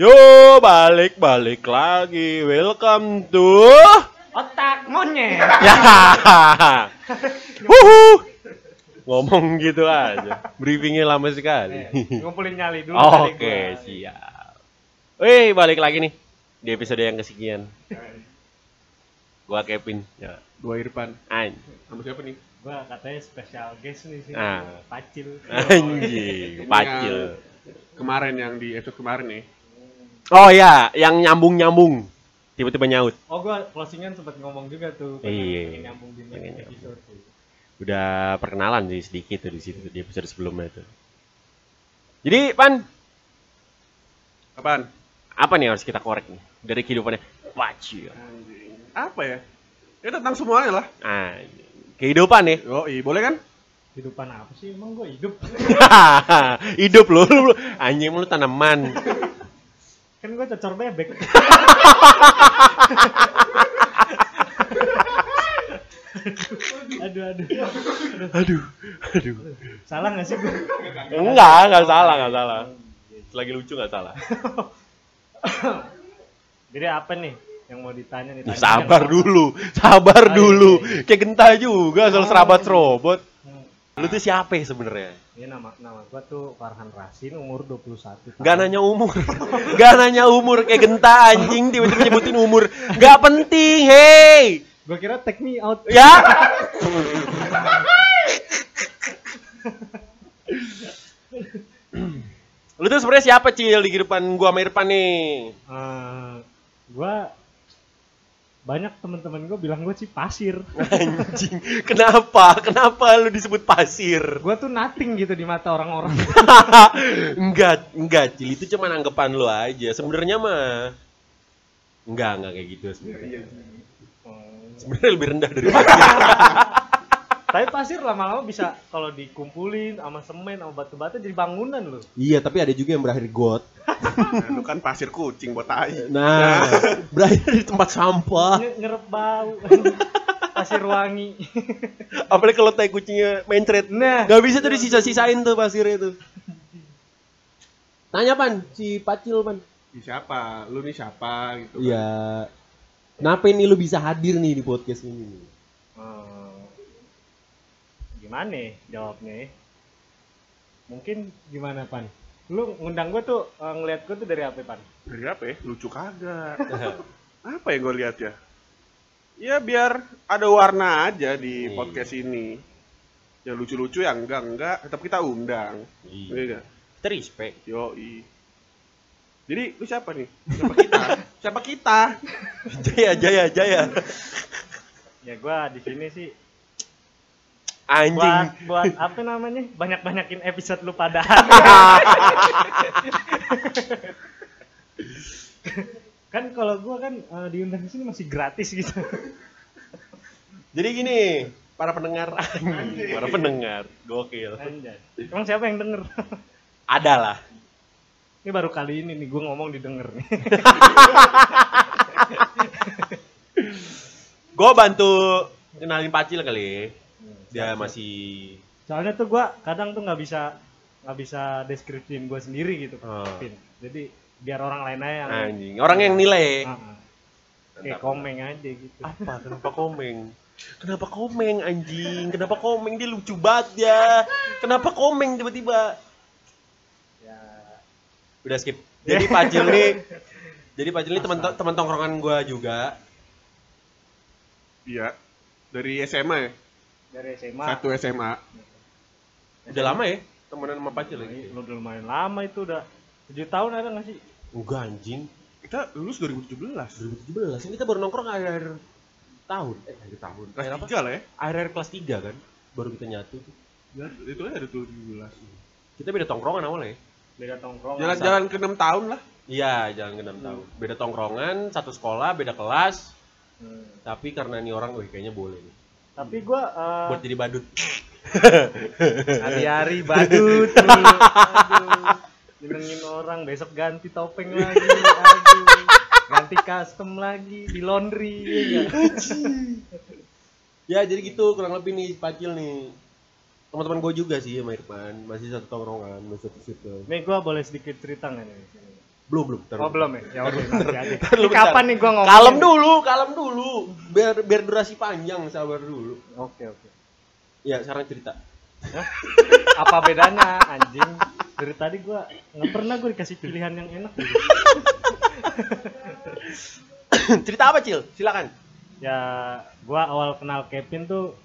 Yo, balik balik lagi. Welcome to Otak monyet. ya. Wuhu. Ngomong gitu aja. Briefingnya lama sekali. Eh, Ngumpulin nyali dulu Oke, gua. siap. Wih, balik lagi nih di episode yang kesekian. Gua Kevin. Ya. Gua Irfan. Anjing. Sama siapa nih? Gua katanya spesial guest nih sih. Ah. Pacil. Anjing, pacil. Kemarin yang di episode kemarin nih. Oh ya, yang nyambung-nyambung. Tiba-tiba nyaut. Oh gua closingan sempat ngomong juga tuh. pengen- Iya. nyambung di episode. tuh. Udah perkenalan sih sedikit tuh di situ di episode sebelumnya itu. Jadi, Pan, Apaan? apa nih harus kita korek nih dari kehidupannya? Anjing. Apa ya? Ya tentang semuanya lah. Anjing. Kehidupan nih. Oh, iya, boleh kan? Hidupan apa sih? Emang gua hidup. Hidup lu. anjing lu tanaman. kan gua cocor bebek. aduh, aduh. Aduh, aduh. Salah gak sih gua? Enggak, enggak salah, enggak salah. Lagi lucu enggak salah. Jadi apa nih yang mau ditanya nih? Ya, sabar dulu, sabar Oh, iya, dulu. iya, iya. Kayak genta juga soal serabat serobot. Hmm. Lu tuh siapa ya sebenarnya? Ini nama nama gua tuh Farhan Rasin umur 21 tahun. Gak nanya umur, gak nanya umur kayak genta anjing tiba-tiba nyebutin umur. Gak penting, hei. Gua kira take me out. Ya. Lu tuh sebenarnya siapa Cil di kehidupan gua sama Irfan nih? Eh, gua banyak teman-teman gua bilang gua sih pasir. Anjing, kenapa? Kenapa lu disebut pasir? Gua tuh nothing gitu di mata orang-orang. enggak, enggak, Cil itu cuma anggapan lu aja. Sebenarnya mah enggak, enggak kayak gitu sebenarnya. Hmm. Sebenarnya lebih rendah dari pasir. Tapi pasir lama-lama bisa kalau dikumpulin sama semen sama batu-batu jadi bangunan loh. iya, tapi ada juga yang berakhir got. Nah, lu kan pasir kucing buat tai. Nah, berakhir di tempat sampah. Nge- Ngerep bau. pasir wangi. Apalagi kalau tai kucingnya mencret. Nah, Gak bisa tuh disisa-sisain tuh pasir itu. Tanya pan, si Pacil pan. Siapa? Lu nih siapa gitu. kan. Iya. Kenapa ini lu bisa hadir nih di podcast ini? eh, gimana nih jawabnya? ya? Mungkin gimana pan? Lu ngundang gua tuh eh, ngeliat gua tuh dari apa pan? Dari apa ya? Lucu kagak. apa yang gue lihat ya? Ya biar ada warna aja di Iya. podcast ini. Ya lucu-lucu ya enggak enggak, tetap kita undang. Iya? Kita respect. Yoi. Jadi lu siapa nih? Siapa kita? siapa kita? Jaya, jaya, jaya. Ya gua di sini sih Anjing. buat buat apa namanya banyak-banyakin episode lu pada kan kalau gua kan eh, diundang sini masih gratis gitu Jadi gini, para pendengar, anjing, para pendengar, gokil. Anjay. emang siapa yang denger Ada lah. ini baru kali ini nih gua ngomong didengar nih Gue bantu kenalin Pacil kali. Dia masih soalnya tuh gua kadang tuh nggak bisa nggak bisa deskripsiin gua sendiri gitu Oh. Pin. jadi biar orang lain aja yang anjing. Orang yang nilai. Ah, ah. kayak komeng aja gitu Apa? Kenapa komeng? Kenapa komeng anjing? Kenapa komeng? Dia lucu banget ya. Kenapa komeng tiba-tiba? ya Udah skip. Jadi Pacil nih jadi Pacil nih teman teman tongkrongan gua juga. Iya. Dari SMA ya? Dari SMA Satu SMA. Udah lama ya temenan sama Pacil Lu lagi. udah lumayan lama itu udah tujuh tahun ada nggak sih? Enggak anjing. Kita lulus 2017. 2017 ini kita baru nongkrong akhir tahun. Eh, akhir tahun. Kelas Akhir apa? 3 lah ya. Akhir kelas 3 kan. Baru kita nyatu. Ya, itu aja ada 2017. Kita beda tongkrongan awalnya ya. Beda tongkrong. Jalan-jalan ke 6 tahun lah. Iya, jangan ke 6 tahun. Beda tongkrongan, satu sekolah, beda kelas. Hmm. Tapi karena ini orang, wih kayaknya boleh nih. Tapi gua eh, Buat jadi badut. hari-hari badut. Aduh. Nyenengin orang besok ganti topeng lagi. Aduh. Ganti custom lagi di laundry ya ya jadi gitu kurang lebih nih Pacil nih. Teman-teman gue juga sih sama Irfan, masih satu tongkrongan, masih satu situ. Nih gua boleh sedikit cerita nggak nih? Belum, belum. Ntar Oh belum ya? Ya udah nanti kapan nih gua ngomong? Kalem dulu, kalem dulu. Biar biar durasi panjang, sabar dulu. Oke oke. Ya, sekarang cerita. Apa bedanya anjing? Dari tadi gua nggak pernah gua dikasih pilihan yang enak gitu. cerita apa, Cil? Silakan. Ya gua awal kenal Kevin tuh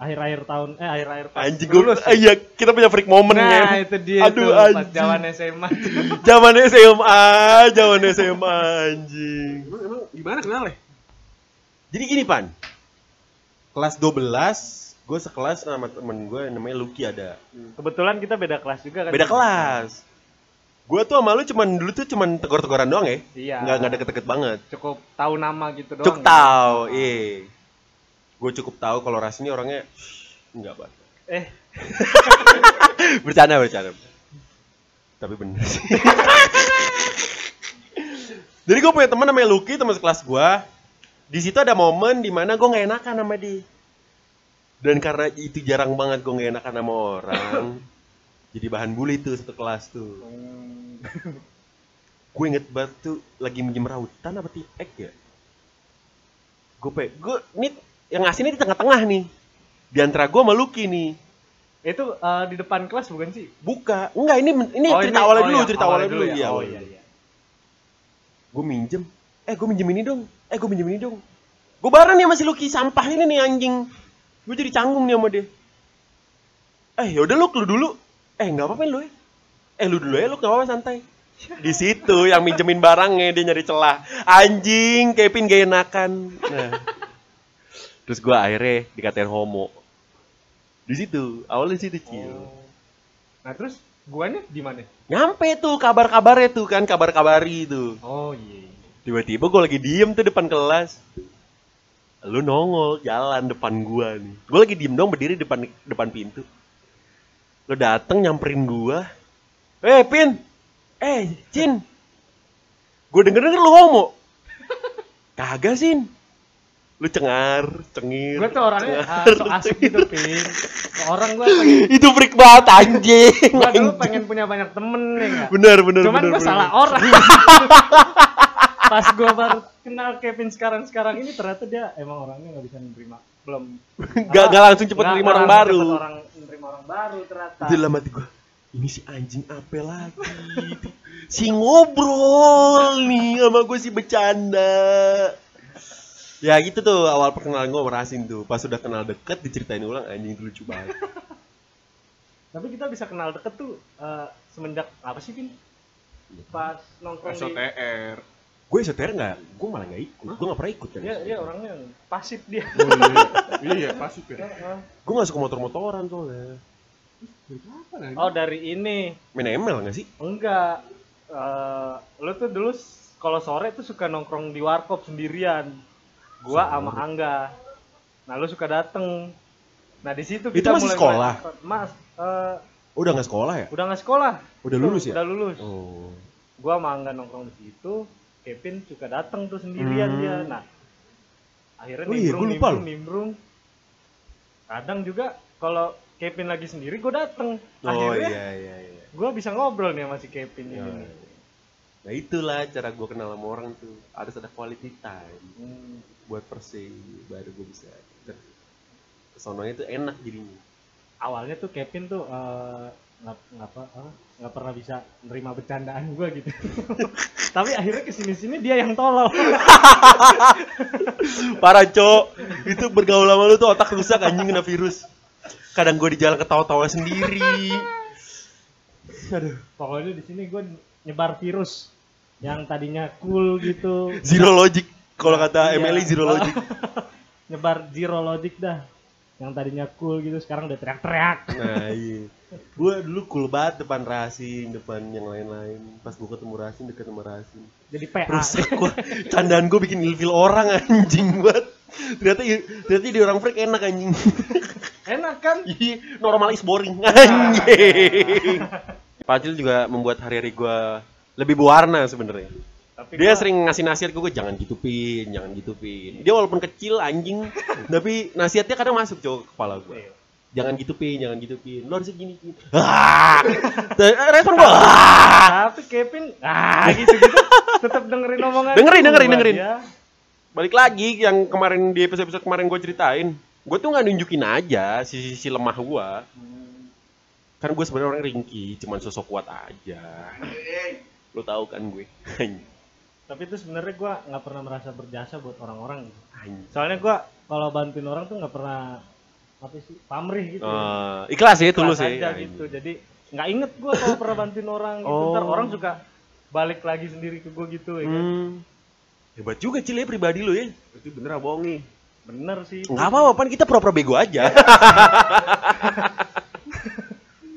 akhir-akhir tahun eh akhir-akhir pas Anjing gue, lulus. iya kita punya freak moment Nah, ya. itu dia Aduh, tuh pas anjing. zaman SMA. Zaman SMA, zaman SMA anjing. Emang, emang gimana kenal ya? Jadi gini, Pan. Kelas 12, gue sekelas sama temen gue namanya Lucky ada. Kebetulan kita beda kelas juga kan. Beda kelas. Gue tuh sama lu cuman dulu tuh cuman tegor-tegoran doang ya. Iya. Nggak nggak deket-deket banget. Cukup tahu nama gitu doang. Cukup tahu, iya. Gue cukup tahu kalau Ras ini orangnya enggak banget. Eh, bercanda bercanda. Tapi bener sih. Jadi gue punya teman namanya Lucky teman sekelas gue di situ ada momen di mana gue nggak enakan sama dia. Dan karena itu jarang banget gue nggak enakan sama orang jadi bahan bully tuh satu kelas tuh. Hmm, gue inget banget tuh lagi minjem rautan apa tipek ya? Gue pe gue nih yang ngasih ini di tengah-tengah nih di antara gue sama Lucky nih itu eh, di depan kelas bukan sih? Buka. Enggak, ini ini Oh, cerita ini- awalnya oh dulu, iya, cerita awalnya dulu, ya. iya. Oh iya dulu. iya. Gue minjem. Eh, gue minjem ini dong. Eh, gue minjem ini dong. Gue bareng nih sama si Lucky sampah ini nih anjing. Gue jadi canggung nih sama dia. Eh, yaudah lu, lu dulu. Eh, nggak apa-apa lu ya. Eh, lu dulu ya, lu nggak apa-apa santai. Di situ yang minjemin barangnya dia nyari celah. Anjing, Kevin gak enakan. Nah. Terus gue akhirnya dikatain homo. Di situ, awalnya di situ, Cil. Oh. Nah, terus guanya di mana? Nyampe tuh kabar-kabarnya tuh kan, kabar-kabari tuh. Oh iya. Tiba-tiba gue lagi diem tuh depan kelas. Lu nongol jalan depan gua nih. Gue lagi diem dong berdiri depan depan pintu. Lu dateng nyamperin gua. Eh, Pin. Eh, Cin. Gue denger-denger lu homo. Kagak, Sin. Lu cengar, cengir. Gue tuh orangnya ah, cengar, so asik cengir. gitu, Pin. Orang gue pengen, Itu freak banget anjing. gue dulu pengen punya banyak temen nih nggak? Bener, bener, Cuman bener, gue bener. salah orang. Pas gue baru kenal Kevin sekarang-sekarang ini ternyata dia emang orangnya nggak bisa menerima belum Gak, gak langsung cepet nggak- terima nggak orang baru. cepet orang menerima orang baru ternyata. Itu dalam hati gue, ini si anjing apa lagi? si ngobrol nih sama gue si bercanda. Ya gitu tuh awal perkenalan gue sama Rasin tuh. Pas udah kenal deket diceritain ulang anjing itu lucu banget. Tapi kita bisa kenal deket tuh eh, semenjak apa sih, Vin? Pas nongkrong di SOTR. gue esoter nggak? Gue malah nggak ikut. Gue nggak pernah ikut kan. Dia, dia orangnya pasif dia. Oh, iya, iya, pasif ya. Gue nggak suka motor-motoran soalnya. Apa lagi? Oh dari ini Main ML nggak sih? enggak. Eh lu tuh dulu kalau sore tuh suka nongkrong di warkop sendirian. Gua sama Angga. Nah lu suka dateng. Nah di situ Itu kita masih mulai sekolah? Mas, eh, Udah nggak sekolah ya? udah nggak sekolah. Udah lulus ya? Udah lulus. Oh. Gua sama Angga nongkrong di situ. Kevin suka dateng tuh sendirian Hmm. dia. Nah akhirnya Oh iya, nimbrung, lupa nimbrung, nimbrung. Kadang juga kalau Kevin lagi sendiri gue dateng. Oh Akhirnya iya iya iya. gue bisa ngobrol nih sama si Kevin Ya. ini. Nah itulah cara gue kenal sama orang tuh. Harus ada quality time. Hmm. buat persing baru gue bisa kesononya tuh enak jadinya. Awalnya tuh Kevin tuh eh, nggak nggak apa apa, nggak pernah bisa nerima bercandaan gue gitu. Tapi akhirnya ke sini sini dia yang tolol parah cok. Itu bergaul sama lu tuh otak rusak anjing kena virus. Kadang gue di jalan ketawa-tawa sendiri. Aduh. Pokoknya di sini gue nyebar virus yang tadinya cool gitu. Zero logic kalau kata Iya. Emily zero logic nyebar zero logic dah yang tadinya cool gitu sekarang udah teriak-teriak. Nah iya. Gue dulu cool banget depan Rasin depan yang lain-lain. Pas gue ketemu Rasin deket sama Rasin jadi PA rusak gue candaan gue bikin ilfil orang anjing buat. Ternyata ternyata di orang freak enak anjing. Enak kan? Iya, normal is boring. Anjing. Pacil juga membuat hari-hari gua lebih berwarna sebenarnya. tapi Dia gua- sering ngasih nasihat ke gue jangan gitu pin, jangan gitu pin. Dia walaupun kecil anjing, tapi nasihatnya kadang masuk cowok ke kepala gue. Iya. jangan gitu pin jangan gitu pin lu harusnya gini ah Te- respon gua ah Tapi Kevin ah gitu-gitu tetap dengerin omongan. Dengerin, dengerin, dengerin. Balik lagi yang kemarin di episode episode kemarin gue ceritain gue tuh nggak nunjukin aja sisi sisi lemah gue kan gue sebenarnya orang ringki cuman sosok kuat aja lo tahu kan gue Tapi itu sebenarnya gua nggak pernah merasa berjasa buat orang-orang gitu. Soalnya gua kalau bantuin orang tuh nggak pernah apa sih pamrih gitu. Eh, ikhlas ya tulus ya aja gitu. Jadi nggak inget gua kalau pernah bantuin orang gitu. Oh. Ntar orang suka balik lagi sendiri ke gua gitu ya kan. Hmm. hebat juga cil ya pribadi lo ya Itu bener nih? Bener sih. nggak apa-apa pan kita pura-pura bego aja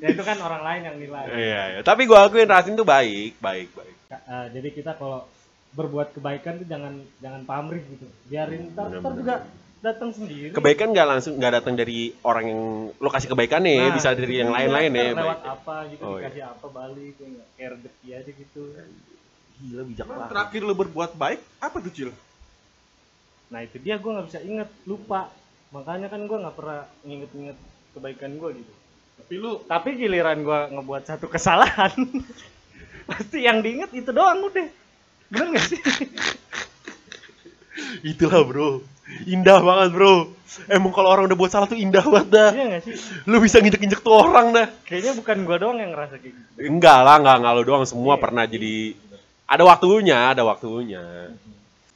Ya itu kan orang lain yang nilai. iya iya tapi gue akuin Rasin tuh baik baik baik Ka- eh, jadi kita kalau berbuat kebaikan tuh jangan jangan pamrih gitu. Biarin ntar, Bener, ntar bener. juga datang sendiri. kebaikan nggak langsung nggak datang dari orang yang lo kasih kebaikan nih Nah, bisa dari yang iya, lain-lain ya Lewat baik. apa gitu Oh, iya. dikasih apa balik ya kayak rezeki aja gitu. gila bijak banget Terakhir lu berbuat baik apa tuh Cil? Nah itu dia gue nggak bisa inget lupa. Makanya kan gue nggak pernah nginget-nginget kebaikan gue gitu. Tapi lu Tapi giliran gue ngebuat satu kesalahan, pasti yang diinget itu doang udah. Bener gak sih? itulah bro indah banget bro emang kalau orang udah buat salah tuh indah banget dah Iya gak sih? lu bisa nginjek-nginjek tuh orang dah Kayaknya bukan gue doang yang ngerasa kayak gitu. enggak lah enggak enggak lu doang semua Iya. pernah jadi ada waktunya ada waktunya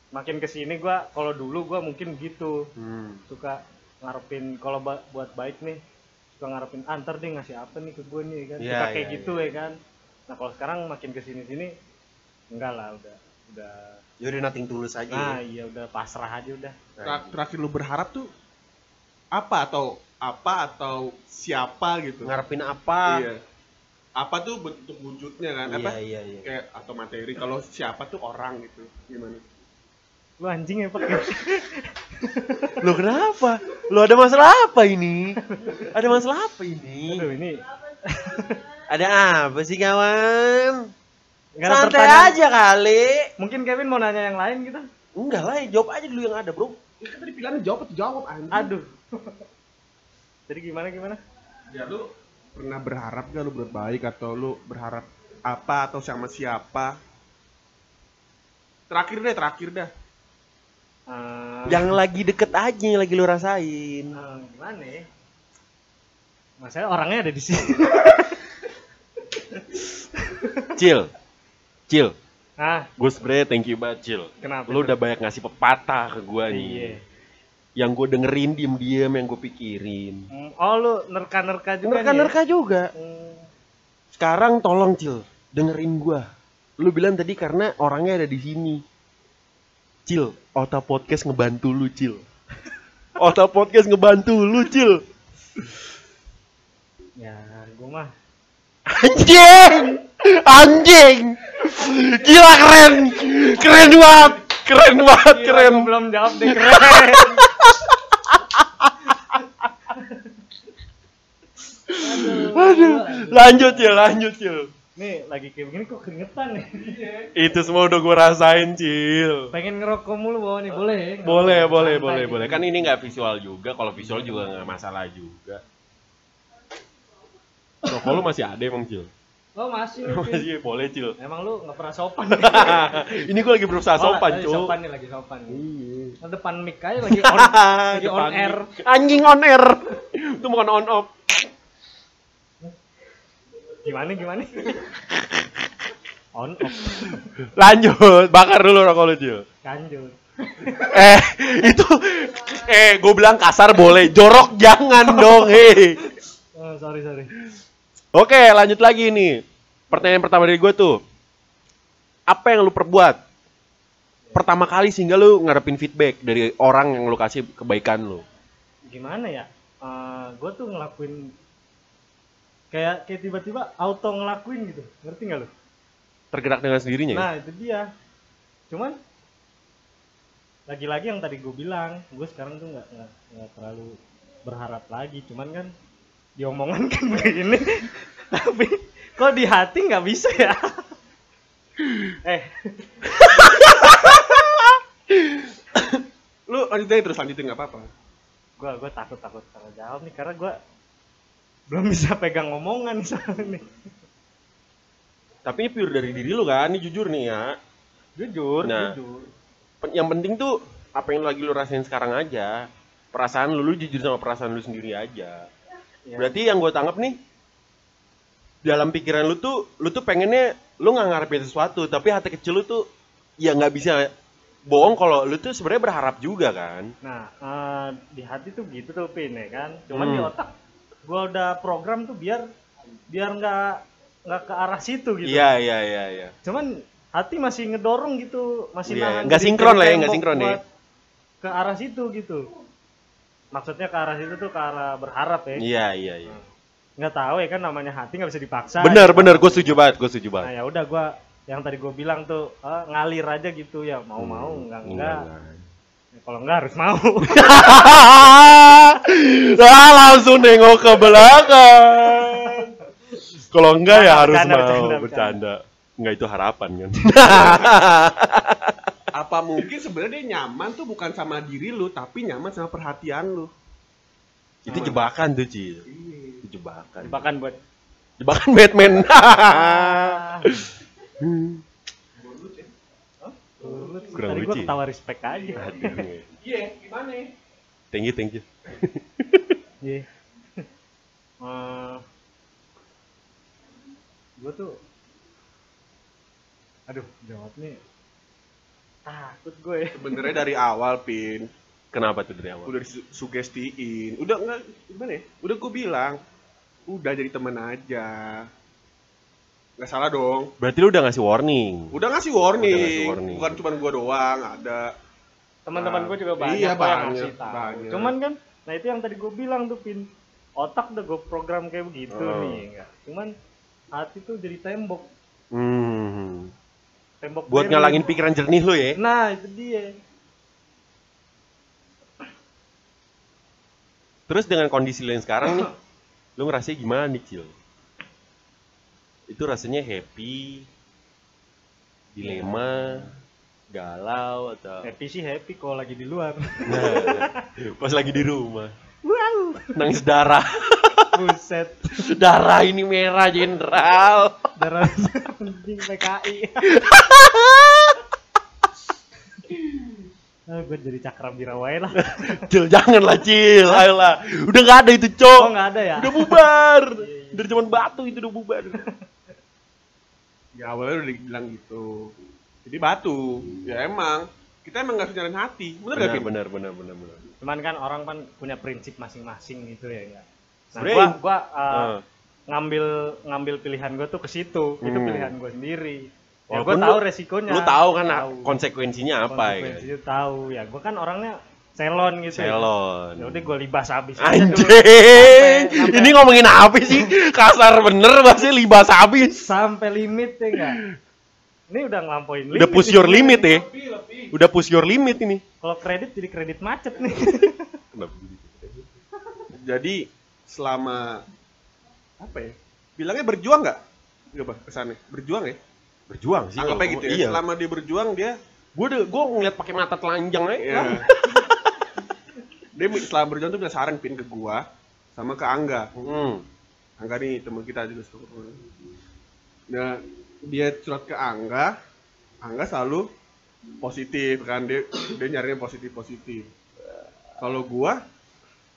Makin ke sini gue, kalau dulu gue mungkin gitu. hmm. Suka ngarepin, kalau ba- buat baik nih, suka ngarepin antar deh ngasih apa nih ke gue nih kan. Iya, Suka kayak iya, gitu ya kan. Nah kalau sekarang makin ke sini-sini, enggak lah udah. Udah Yaudah nothing tulus aja Nah iya udah pasrah aja udah. ter- terakhir lu berharap tuh apa atau apa atau siapa gitu? ngarepin apa Iya. Apa tuh bentuk wujudnya kan? Apa? iya iya iya Kayak atau materi. Kalau siapa tuh orang gitu. Gimana? Lu anjing ya pak. lo kenapa lo ada masalah apa ini ada masalah apa ini Aduh ini ada apa sih kawan ada santai pertanyaan. aja kali Mungkin Kevin mau nanya yang lain gitu. enggak lah jawab aja dulu yang ada bro Itu tadi pilihannya jawab atau jawab anjing. Aduh. Jadi gimana gimana? Ya lu pernah berharap gak lu berbuat baik atau lu berharap apa atau sama siapa? Terakhir deh, terakhir dah. Eh, yang lagi deket aja yang lagi lu rasain. Eh, gimana ya? Masalah orangnya ada di sini. Cil. Cil. Ah, gue sebenernya thank you banget Cil. Kenapa? lu udah banyak ngasih pepatah ke gue nih. Iya. yang gue dengerin diem-diem yang gue pikirin. Hmm, Oh lu nerka-nerka juga nih ya? nerka-nerka juga. Hmm, sekarang tolong Cil dengerin gue lu bilang tadi karena orangnya ada di sini Cil Ota Podcast ngebantu lu Cil Ota Podcast ngebantu lu Cil Ya, gue mah Anjing! Anjing! Gila keren! Keren banget! Keren banget, Gila, keren! belum jawab deh keren. Aduh, lanjut ya, lanjut ya. Nih lagi kayak begini kok keringetan nih. Itu semua udah gue rasain, Cil. Pengen ngerokok mulu bawa nih, boleh? ya? Boleh, Ngerokok boleh, santai boleh, gitu. boleh. Kan ini nggak visual juga. Kalau visual juga nggak masalah juga. Rokok lu masih ada emang, Cil? Oh masih. Pin. Masih boleh, Cil. Emang lu nggak pernah sopan. ini gue lagi berusaha Oh, sopan, lagi Cuk. Sopan nih, lagi sopan. Iya. Nah, depan mic aja lagi on, lagi on Depan air. mic. Anjing on air. Itu bukan on off. Gimana gimana? on off. Lanjut, bakar dulu rokok lu, Cil. Kanjut. eh, itu eh gue bilang kasar boleh, jorok jangan dong, hei. Oh, sorry sorry. Oke, lanjut lagi nih. Pertanyaan pertama dari gue tuh. Apa yang lu perbuat? Pertama kali sehingga lu ngarepin feedback dari orang yang lu kasih kebaikan lu. Gimana ya? gue tuh ngelakuin kayak kayak tiba-tiba auto ngelakuin gitu. Ngerti nggak lu? Tergerak dengan sendirinya ya? Nah itu dia. Cuman lagi-lagi yang tadi gue bilang, gue sekarang tuh nggak nggak terlalu berharap lagi. Cuman kan diomongan kan begini, tapi kok di hati nggak bisa ya? eh, Lu lanjutin terus lanjutin nggak apa-apa. gue gue takut takut salah jawab nih karena gue belum bisa pegang omongan soalnya nih. Tapi ini pure dari diri lu kan, ini jujur nih ya. Jujur, Nah. jujur. Yang penting tuh apa yang lagi lu rasain sekarang aja. Perasaan lu, lu jujur sama perasaan lu sendiri aja. Ya. Berarti yang gue tangkap nih, dalam pikiran lu tuh, lu tuh pengennya lu nggak ngarepin sesuatu, tapi hati kecil lu tuh ya nggak bisa bohong kalau lu tuh sebenarnya berharap juga kan. Nah, eh, di hati tuh gitu tuh pin ya kan. Cuman Hmm. di otak gua udah program tuh biar biar nggak nggak ke arah situ gitu. Iya iya iya iya. Cuman hati masih ngedorong gitu, masih Iya, nahan nggak sinkron lah ya, nggak sinkron ya. buat Ke arah situ gitu. Maksudnya ke arah situ tuh ke arah berharap ya. Iya iya iya. Nggak tahu ya kan namanya hati nggak bisa dipaksa. Bener gitu. bener, gue setuju banget, gue setuju Nah banget. ya udah gua yang tadi gue bilang tuh eh, ngalir aja gitu ya mau mau Hmm, enggak enggak Ya, kalau enggak harus mau ah, langsung nengok ke belakang. Kalau enggak ya harus Bercanda, mau bercanda, bercanda. Enggak itu harapan kan. Apa mungkin sebenarnya dia nyaman tuh bukan sama diri lu, tapi nyaman sama perhatian lu. itu jebakan tuh, Cil. Itu jebakan. bahkan buat Jebakan Batman. Kurang tadi gue lucu. ketawa respect aja Aduh. Iya, gimana? Thank you, thank you. Iya. gue tuh aduh jawab nih takut gue Sebenarnya dari awal, Pin, Kenapa tuh dari awal? udah disugestiin. Udah enggak gimana ya? Udah gue bilang, udah jadi temen aja. Nggak salah dong. Berarti lu udah ngasih warning. Udah ngasih warning. Udah ngasih warning. Bukan cuma gua doang, ada teman-teman gue juga banyak Iya, kok yang banyak, ngasih tahu banyak. cuman kan nah itu yang tadi gue bilang tuh pin otak udah gue program kayak begitu Oh. nih enggak cuman hati tuh jadi tembok Hmm. tembok Buat barrier. ngalangin pikiran jernih lu ya. nah itu dia Terus dengan kondisi lu yang sekarang nih, lu ngerasanya gimana nih, Cil? Itu rasanya happy, dilema, galau atau happy sih happy kalau lagi di luar Nah, pas lagi di rumah wow nangis darah. buset darah ini merah jenderal. darah penting PKI ah, gue jadi cakram birawai lah Cil, jangan lah, Cil. Ayolah. Udah nggak ada itu, oh Cok. nggak ada ya Udah bubar. Dari zaman batu itu udah bubar. Ya awalnya udah dibilang gitu. Jadi batu. Ya emang kita emang nggak nyalain hati. Bener gak, Benar, Pin? benar, benar, benar, benar. cuman kan orang kan punya prinsip masing-masing gitu ya enggak nah Sebenarnya gua gua uh, Eh. ngambil ngambil pilihan gue tuh ke situ itu Hmm. pilihan gue sendiri ya gue Walaupun tahu lu- resikonya Lu tahu kan Tahu. konsekuensinya apa ya? konsekuensinya tahu ya gue kan orangnya selon gitu Selon. ya udah gue libas habis aja Anjing. Sampai- Ini ngomongin apa sih? Kasar bener bahasnya libas habis. sampai limit ya enggak ini udah ngelampauin Udah push your limit ya. Udah push your limit ini. kalau kredit jadi kredit macet nih Jadi selama apa ya? Bilangnya berjuang nggak? Gak apa kesannya? Berjuang ya? Berjuang sih. Anggapnya gitu ya. Iya. Selama dia berjuang dia Gue udah gue ngeliat pakai mata telanjang aja. ya. dia selama berjuang tuh punya saran pin ke gua sama ke Angga. Hmm. Angga nih teman kita juga suka Nah, dia curhat ke Angga, Angga selalu positif kan dia dia nyarinya positif positif. Kalau gua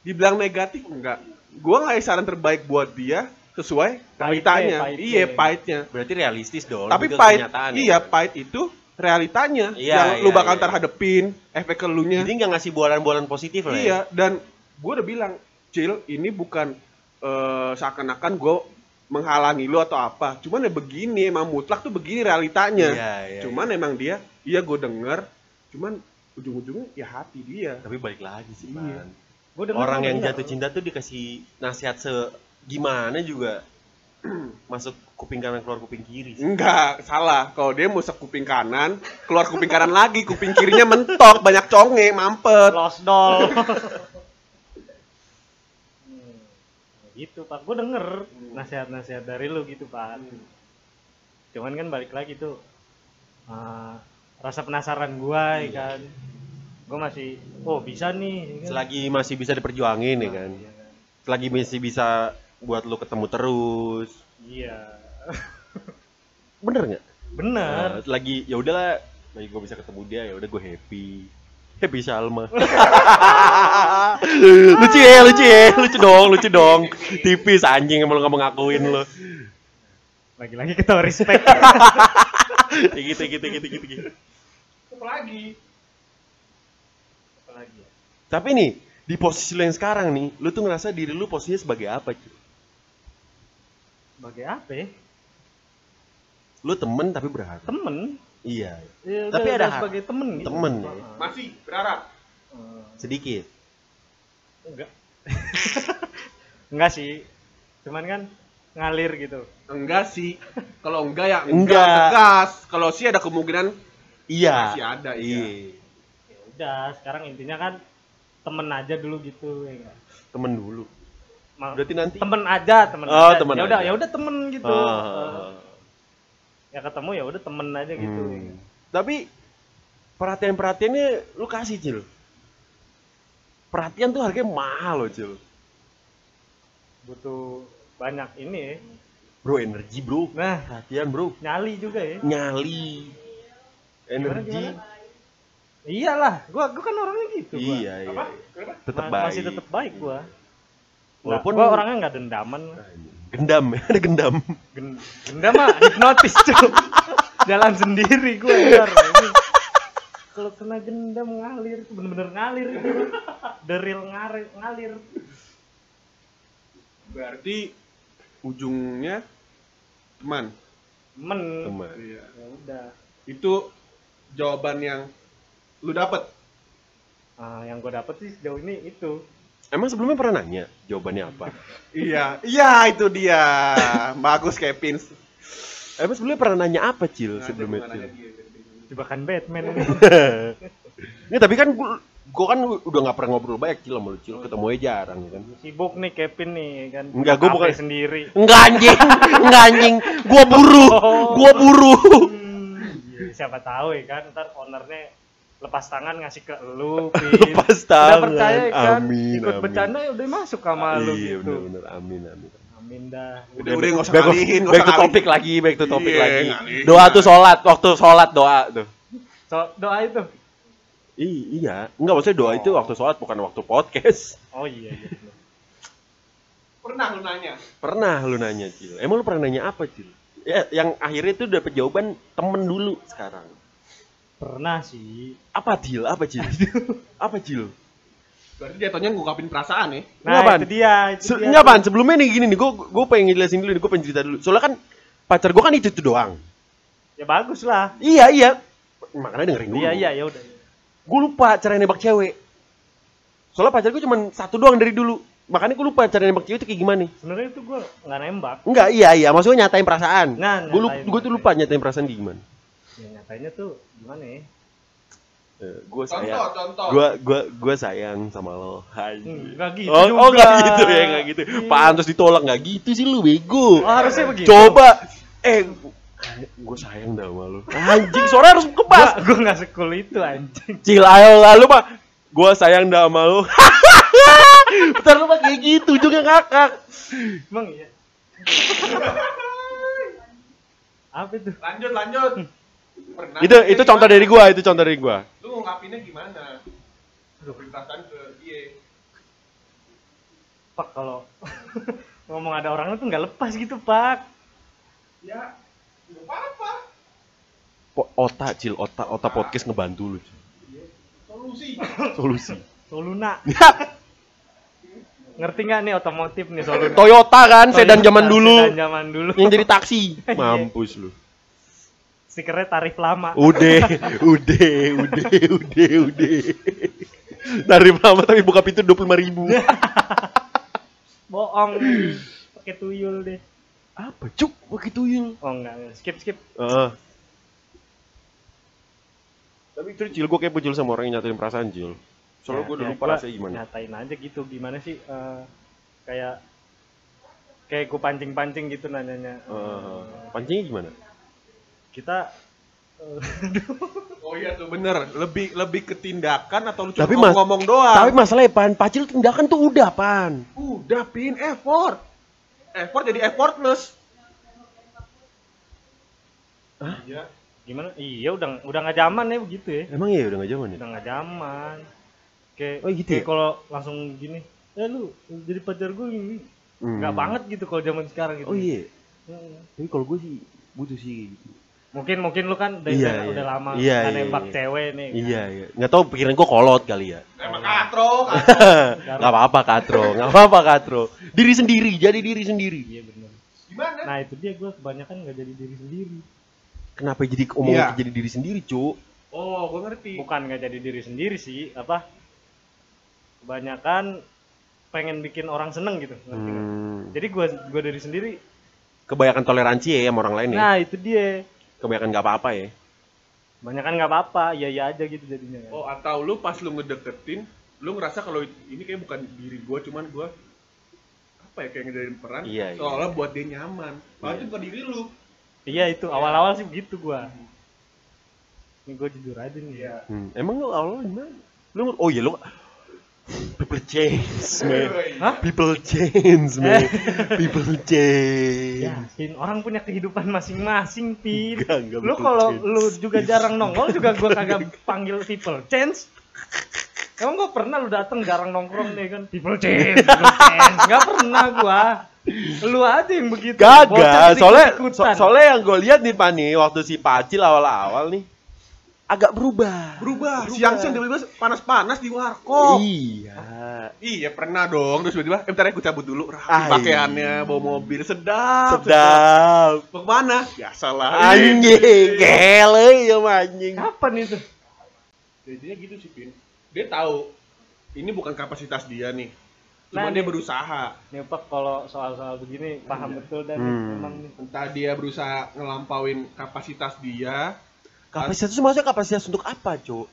dibilang negatif enggak. Gua ngasih saran terbaik buat dia sesuai Pahitnya, realitanya. Iya, pahitnya. Berarti realistis dong. Tapi pahit, iya ya. pahit itu realitanya Iya, yang lu iya, bakal iya. ntar hadepin efek ke lu nya. Jadi nggak ngasih bualan-bualan positif lah. ya? Iya, dan gue udah bilang, Cil, ini bukan eh, seakan-akan gue menghalangi lu atau apa. Cuman ya begini, emang mutlak tuh begini realitanya. Iya, iya. cuman emang dia, iya gue denger, cuman ujung-ujungnya ya hati dia. Tapi balik lagi sih, Iya. Gua Orang yang jatuh cinta tuh dikasih nasihat se gimana juga masuk kuping kanan keluar kuping kiri. sih. Enggak, salah. Kalau dia musek kuping kanan, keluar kuping kanan lagi, kuping kirinya mentok, banyak conge, mampet. lost doll Hmm, gitu pak gue denger nasihat-nasihat dari lu gitu pak cuman kan balik lagi tuh uh, rasa penasaran gua ya kan gue masih oh bisa nih ya kan? Selagi masih bisa diperjuangin ya kan. Iya kan? Selagi masih bisa buat lu ketemu terus. iya Bener nggak? bener Nah, lagi ya udahlah, lagi gue bisa ketemu dia ya udah gue happy. Happy Salma. lucu ya, lucu ya, lucu dong, lucu dong. Tipis anjing emang lu nggak mau ngakuin lu. lagi-lagi kita respect Kayak gitu, gitu, gitu, gitu, gitu. Apa lagi? apalagi ya Tapi nih, di posisi lu yang sekarang nih, lu tuh ngerasa diri lu posisinya sebagai apa, cuy? Sebagai apa ya? Lu temen tapi berharap. temen Iya, Ya, Tapi udah- ada udah sebagai temen gitu. temen ya. Masih berharap. Sedikit. enggak enggak sih cuman kan ngalir gitu Enggak sih. Kalau enggak ya Enggak. enggak, tegas. Kalau sih ada kemungkinan Iya. Masih ada, iya. Iya. ya udah sekarang intinya kan temen aja dulu gitu ya enggak Temen dulu. Berarti nanti temen aja temen Oh, aja temen ya udah ya udah temen gitu Ah, ah, ah. ya ketemu ya udah temen aja gitu Hmm. Tapi perhatian-perhatiannya lu kasih, Cil. Perhatian tuh harganya mahal loh, Cil. butuh banyak ini ya. Bro, energi, Bro. nah Perhatian, Bro. nyali juga ya Nyali. Energi. iyalah gua gua kan orangnya gitu gua. Iya, iya. Apa? Tetap baik. masih tetap baik gua Walaupun- Walaupun gua orangnya nggak dendaman gendam, ada gendam. Gen gendam mah hipnotis cuy jalan sendiri gue ntar kalau kena gendam ngalir tuh bener-bener ngalir real ngalir ngalir Berarti ujungnya teman. men Teman. Iya. ya udah Itu jawaban yang lu dapet. ah, yang gue dapet sih sejauh ini itu Emang sebelumnya pernah nanya jawabannya apa? Iya, iya itu dia. Bagus Kevin. Emang sebelumnya pernah nanya apa, Cil? Nah, Sebelumnya, Cil? jebakan Batman ini tapi kan gua, gua kan udah nggak pernah ngobrol banyak Cil sama lu, Cil. Ketemu aja jarang kan. sibuk nih Kevin nih kan Enggak, gua bukan- sendiri Enggak anjing, enggak anjing. Gua buru, gua buru. Hmm, iya, siapa tahu ya kan ntar ownernya lepas tangan ngasih ke lu Pin. Lepas udah tangan. percaya ya kan Amin, ikut amin. bercanda ya udah masuk sama lu Iya, gitu bener-bener. Amin, amin. amin dah Udah, udah nggak usah back, ngalihin, back to topik lagi, back to topik Iya, lagi. ngalihin. Doa tuh sholat, waktu sholat doa tuh. so, doa itu I- iya, enggak maksudnya doa itu waktu sholat bukan waktu podcast. oh iya iya bener. Pernah lu nanya? Pernah lu nanya, Cil. Emang lu pernah nanya apa, Cil? Ya, yang akhirnya tuh dapet jawaban temen dulu sekarang. Pernah sih Apa, Cil? Apa, Cil? apa, Cil? Berarti dia tanya ngungkapin perasaan ya? nah Apaan? itu dia itu Se- dia Ini apaan? Sebelumnya nih gini nih, gue gue pengen jelasin dulu nih, gue pengen cerita dulu. Soalnya kan pacar gue kan itu tuh doang. ya bagus lah Iya iya. Makanya dengerin dulu. iya iya ya udah Gue lupa cara nembak cewek. Soalnya pacar gue cuma satu doang dari dulu. Makanya gue lupa cara nembak cewek itu kayak gimana. sebenarnya itu gue nggak nembak Enggak, iya iya. Maksudnya nyatain perasaan. Nah, gue gue tuh lupa nyatain perasaan kayak gimana. Ya nyatanya tuh gimana ya gue Contoh, sayang. contoh. Gue gue gue sayang sama lo. Hai. Hmm, nggak gitu oh, juga. oh nggak gitu ya nggak gitu. Iya. Pantas ditolak nggak gitu sih lu bego. oh, harusnya begitu Coba eh gue sayang dah sama lu. Anjing, suara harus kebas. gue nggak sekul itu anjing Cil ayo lalu mah gue sayang dah sama lu. Bentar lu kayak gitu juga ngakak. emang iya apa itu Lanjut, lanjut. Pernah Itu itu gimana? contoh dari gua, itu contoh dari gua. Lu ngungkapinnya gimana? Lu perasaan ke dia. pak kalau ngomong ada orangnya tuh nggak lepas gitu pak Ya, nggak apa-apa. Po- Otak cil, otak otak podcast ngebantu lu. Cil. Solusi. Solusi. Soluna ngerti nggak nih otomotif nih Soluna Toyota kan, sedan Toyota, zaman dulu. sedan zaman dulu Yang jadi taksi. Mampus lu. Stikernya tarif lama Udah, udah, udah, udah, udah. Dari lama tapi buka pintu dua puluh ribu. bohong pakai tuyul deh Apa cuk? Begitu ya. oh enggak enggak. skip skip Ah. Tapi itu Cil, gue kayak Cil sama orang yang nyatain perasaan Cil. Soalnya Ya, gue udah ya, lupa rasanya gimana. nyatain aja gitu gimana sih eh, kayak kayak gue pancing pancing gitu nanyanya Ah, Eh, pancingnya gimana? Kita eh, Oh iya tuh bener, lebih lebih ke tindakan atau lu cuma Tapi mas- ngomong doang? Tapi masalahnya pan, pacil tindakan tuh udah pan. udah pin effort. effort jadi effortless Iya. Gimana? Iya udah udah nggak zaman ya begitu ya. Emang iya udah gak zaman ya? Udah nggak zaman. Kayak Oh, gitu kayak ya? kalau langsung gini, eh lu jadi pacar gue ini nggak Hmm. banget gitu kalau zaman sekarang gitu. Oh iya. Hmm. Tapi kalau gue sih butuh sih gitu. Mungkin mungkin lu kan udah, Iya, udah, iya. udah lama Iya, kan iya, nembak iya. cewek nih. kan. Iya, iya. Nggak tahu pikiran gue kolot kali ya. emang katro Nggak apa-apa Katro, nggak apa-apa Katro. Diri sendiri, jadi diri sendiri. Iya benar. gimana Nah itu dia gue kebanyakan nggak jadi diri sendiri. Kenapa jadi omongan Iya. jadi diri sendiri, Cuk? oh gue ngerti Bukan nggak jadi diri sendiri sih, apa? Kebanyakan pengen bikin orang seneng gitu. Hmm. Jadi gue gue diri sendiri. Kebanyakan toleransi ya sama orang lain ya. Nah itu dia. Kebanyakan nggak apa-apa ya. Kebanyakan nggak apa-apa, iya iya aja gitu jadinya. kan. oh atau lu pas lu ngedeketin lu ngerasa kalau ini kayak bukan diri gue cuman gue apa ya kayak ngedarin peran Iya, iya. seolah buat dia nyaman padahal Iya. itu bukan diri lu Iya itu awal-awal sih begitu gua. Ini gue jujur aja nih. Iya. Hmm. Emang lu awalnya gimana? Lu oh iya lu people change, man. Hah? People change, man. People change. Ya, Pin, orang punya kehidupan masing-masing, Pin. Enggak, enggak Lu people kalau lu juga jarang nongol juga gua kagak panggil people change. Emang gua pernah lu datang jarang nongkrong nih kan people change, people change. Gak pernah gua. Lu aja yang begitu. Kagak, soalnya so- soalnya yang gue lihat nih Pak nih waktu si Pacil awal-awal nih agak berubah. berubah, siang-siang tiba-tiba panas-panas di warkop. Iya. iya pernah dong. Terus tiba-tiba eh bentar ya gue cabut dulu. Rapi Ah, pakaiannya bawa mobil. Sedap Sedap. mau ke mana? Biasalah. Anjing, gele ya anjing. Kapan itu? jadinya gitu sih Pin. Dia tahu ini bukan kapasitas dia nih. Cuma Nah, dia berusaha. Nih Pak, kalau soal-soal begini paham betul dan Hmm. memang nih. entah dia berusaha ngelampauin kapasitas dia Kapasitas itu maksudnya kapasitas untuk apa, Cuk?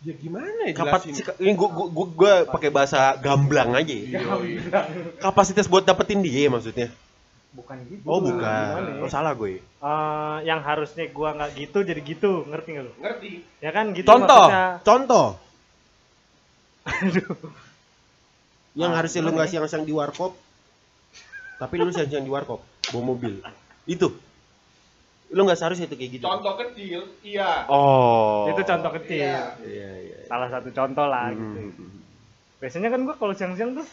ya gimana ya Kapasitas jelasin ini gua gua gua, gua pakai bahasa gamblang aja. ya. Iya, Kapasitas buat dapetin dia maksudnya. Bukan gitu. Oh, Gimana bukan. ya? Oh, salah gue. Eh, yang harusnya gua nggak gitu jadi gitu ngerti nggak lu ngerti ya kan gitu Contoh, maksudnya contoh. Aduh. Yang Ah, harusnya lu gimana nggak siang-siang di warkop, tapi lu siang-siang di warkop, bawa mobil. Itu. Lu nggak seharusnya itu kayak gitu. contoh kecil iya Oh. itu contoh kecil Iya. Iya, iya. salah satu contoh lah gitu Hmm. biasanya kan gua kalau siang-siang tuh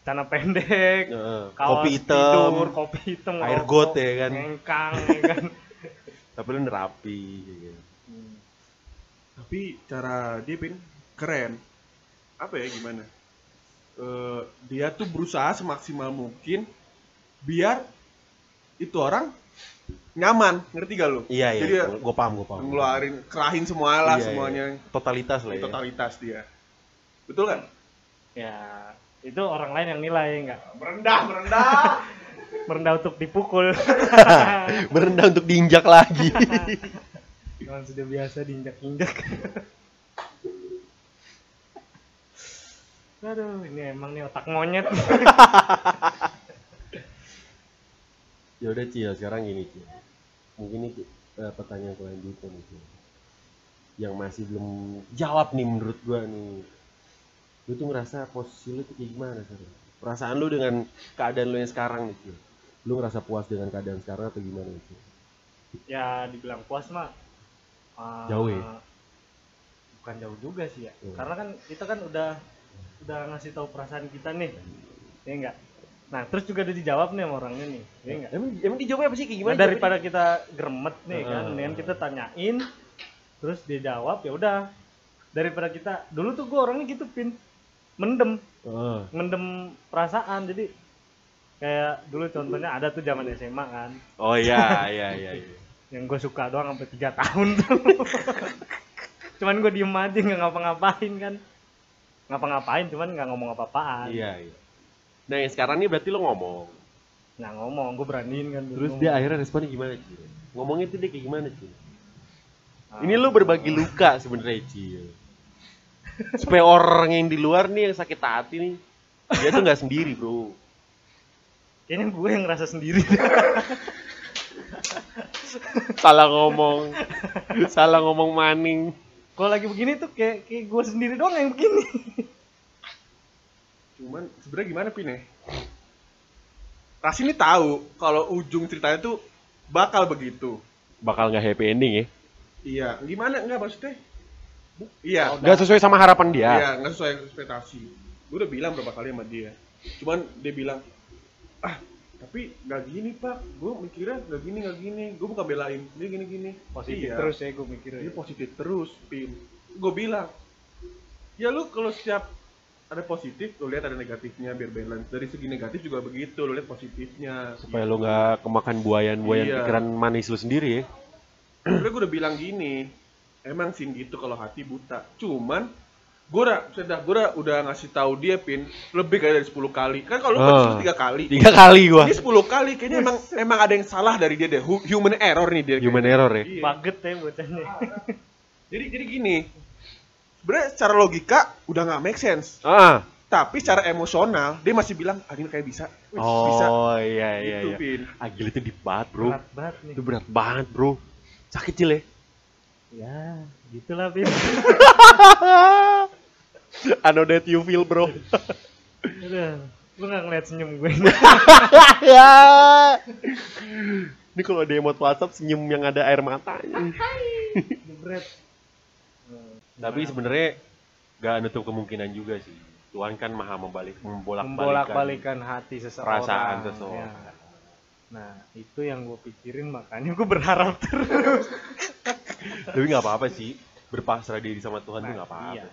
celana pendek Heeh. kaos Kopi hitam, tidur, kopi hitam air got ya kan. ngengkang ya kan tapi lu nerapi. gitu. tapi cara dia pin keren apa ya gimana Eh, dia tuh berusaha semaksimal mungkin biar itu orang nyaman ngerti gak lu Iya, iya. jadi ya, Gue paham, gue paham. ngeluarin kerahin semua lah Iya, iya. semuanya Totalitas lah ya. totalitas dia betul kan ya itu orang lain yang nilai nggak merendah merendah merendah untuk dipukul Merendah untuk diinjak lagi. Cuman sudah biasa diinjak-injak. Aduh, ini emang nih otak monyet. Ya udah Cil, sekarang gini Cil. Mungkin ini eh, pertanyaan kelanjutan nih Cil. Yang masih belum jawab nih menurut gua nih. Lu tuh ngerasa posisi lu tuh kayak gimana sekarang? Perasaan lu dengan keadaan lu yang sekarang nih Cil. Lu ngerasa puas dengan keadaan sekarang atau gimana Cil? ya dibilang puas mah Jauh ya? Bukan jauh juga sih ya. Hmm. Karena kan kita kan udah udah ngasih tahu perasaan kita nih. Ya enggak? Nah, terus juga udah dijawab nih sama orangnya nih. Ya enggak? Emang emang dijawabnya apa sih kayak gimana? Nah, daripada kita gremet nih kan, Heeh. mendingan kita tanyain terus dia jawab ya udah. Daripada kita dulu tuh gue orangnya gitu pin mendem Heeh. mendem perasaan jadi kayak dulu contohnya ada tuh zaman SMA kan Oh iya, iya, iya. iya. yang gue suka doang sampai tiga tahun tuh cuman gue diem aja nggak ngapa-ngapain kan ngapa-ngapain cuman nggak ngomong apa-apaan Iya, iya. Nah, yang sekarang nih berarti lu ngomong. nggak ngomong gue beraniin kan Terus dia akhirnya responnya gimana, Cil? Ngomongnya tuh dia kayak gimana, Cil? Ah. Ini lu berbagi luka sebenarnya, Cil. Supaya orang yang di luar nih yang sakit hati nih, dia tuh nggak sendiri, Bro. kayaknya gue yang ngerasa sendiri Salah ngomong. Salah ngomong maning. kalau lagi begini tuh kayak kayak gue sendiri doang yang begini cuman sebenarnya gimana pin ya Rasi ini tahu kalau ujung ceritanya tuh bakal begitu. Bakal nggak happy ending ya? Iya, gimana enggak maksudnya? Bu- Iya, Nggak sesuai sama harapan dia. Iya, nggak sesuai ekspektasi. Gue udah bilang berapa kali sama dia. Cuman dia bilang, ah tapi nggak gini pak. Gue mikirnya nggak gini nggak gini. Gue bukan belain dia gini gini. positif Iya, terus ya gue mikirnya Dia positif terus, pin. Gue bilang, ya lu kalau setiap ada positif, lu lihat ada negatifnya biar balance. Dari segi negatif juga begitu, lu lihat positifnya. Supaya lo nggak kemakan buayan-buayan Iya. pikiran manis lu sendiri ya. Sebenernya gue udah bilang gini, emang sih gitu kalau hati buta. Cuman gue udah, sudah gue udah, udah ngasih tahu dia pin lebih kayak dari 10 kali. Kan kalau lu Ah. oh. tiga kali, Tiga kali gua. ini 10 kali kayaknya emang emang ada yang salah dari dia deh. Hu- Human error nih dia. Human error ya. Iya. baget ya bocahnya Jadi jadi gini. Sebenarnya secara logika udah nggak make sense. Ah. Tapi secara emosional dia masih bilang, ah ini kayak bisa. Wih, Oh bisa. iya iya Gitu, iya. Pin. Agil itu deep banget bro. berat banget nih Itu berat banget bro. Sakit cil ya. ya gitulah Pin I know that you feel bro. udah lu nggak ngeliat senyum gue ya. Ini kalau ada emot WhatsApp senyum yang ada air matanya. jebret Tapi sebenarnya gak nutup kemungkinan juga sih. Tuhan kan maha membalik membolak-balikan membolak-balikan hati seseorang perasaan seseorang. Ya. nah itu yang gue pikirin makanya gue berharap terus Tapi nggak apa-apa sih. Berpasrah diri sama Tuhan tuh nggak apa-apa. iya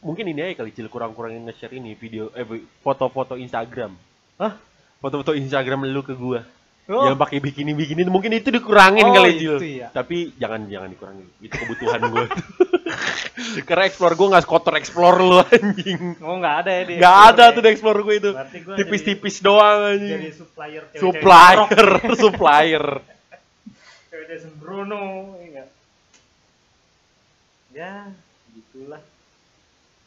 Mungkin ini aja kali cil kurang-kurangin nge-share ini video eh foto-foto Instagram. Hah? Foto-foto Instagram lu ke gua. Oh. Yang pakai bikini-bikini mungkin itu dikurangin Oh, kali itu Cil. ya. Tapi jangan jangan dikurangin. Itu kebutuhan gua. Karena explore gua nggak kotor explore lu anjing. oh nggak ada ya di Nggak ada tuh di explore gua itu. Tipis-tipis doang jadi anjing. supplier cewek-cewek Supplier, supplier. cewek sembrono ya nggak? ya gitulah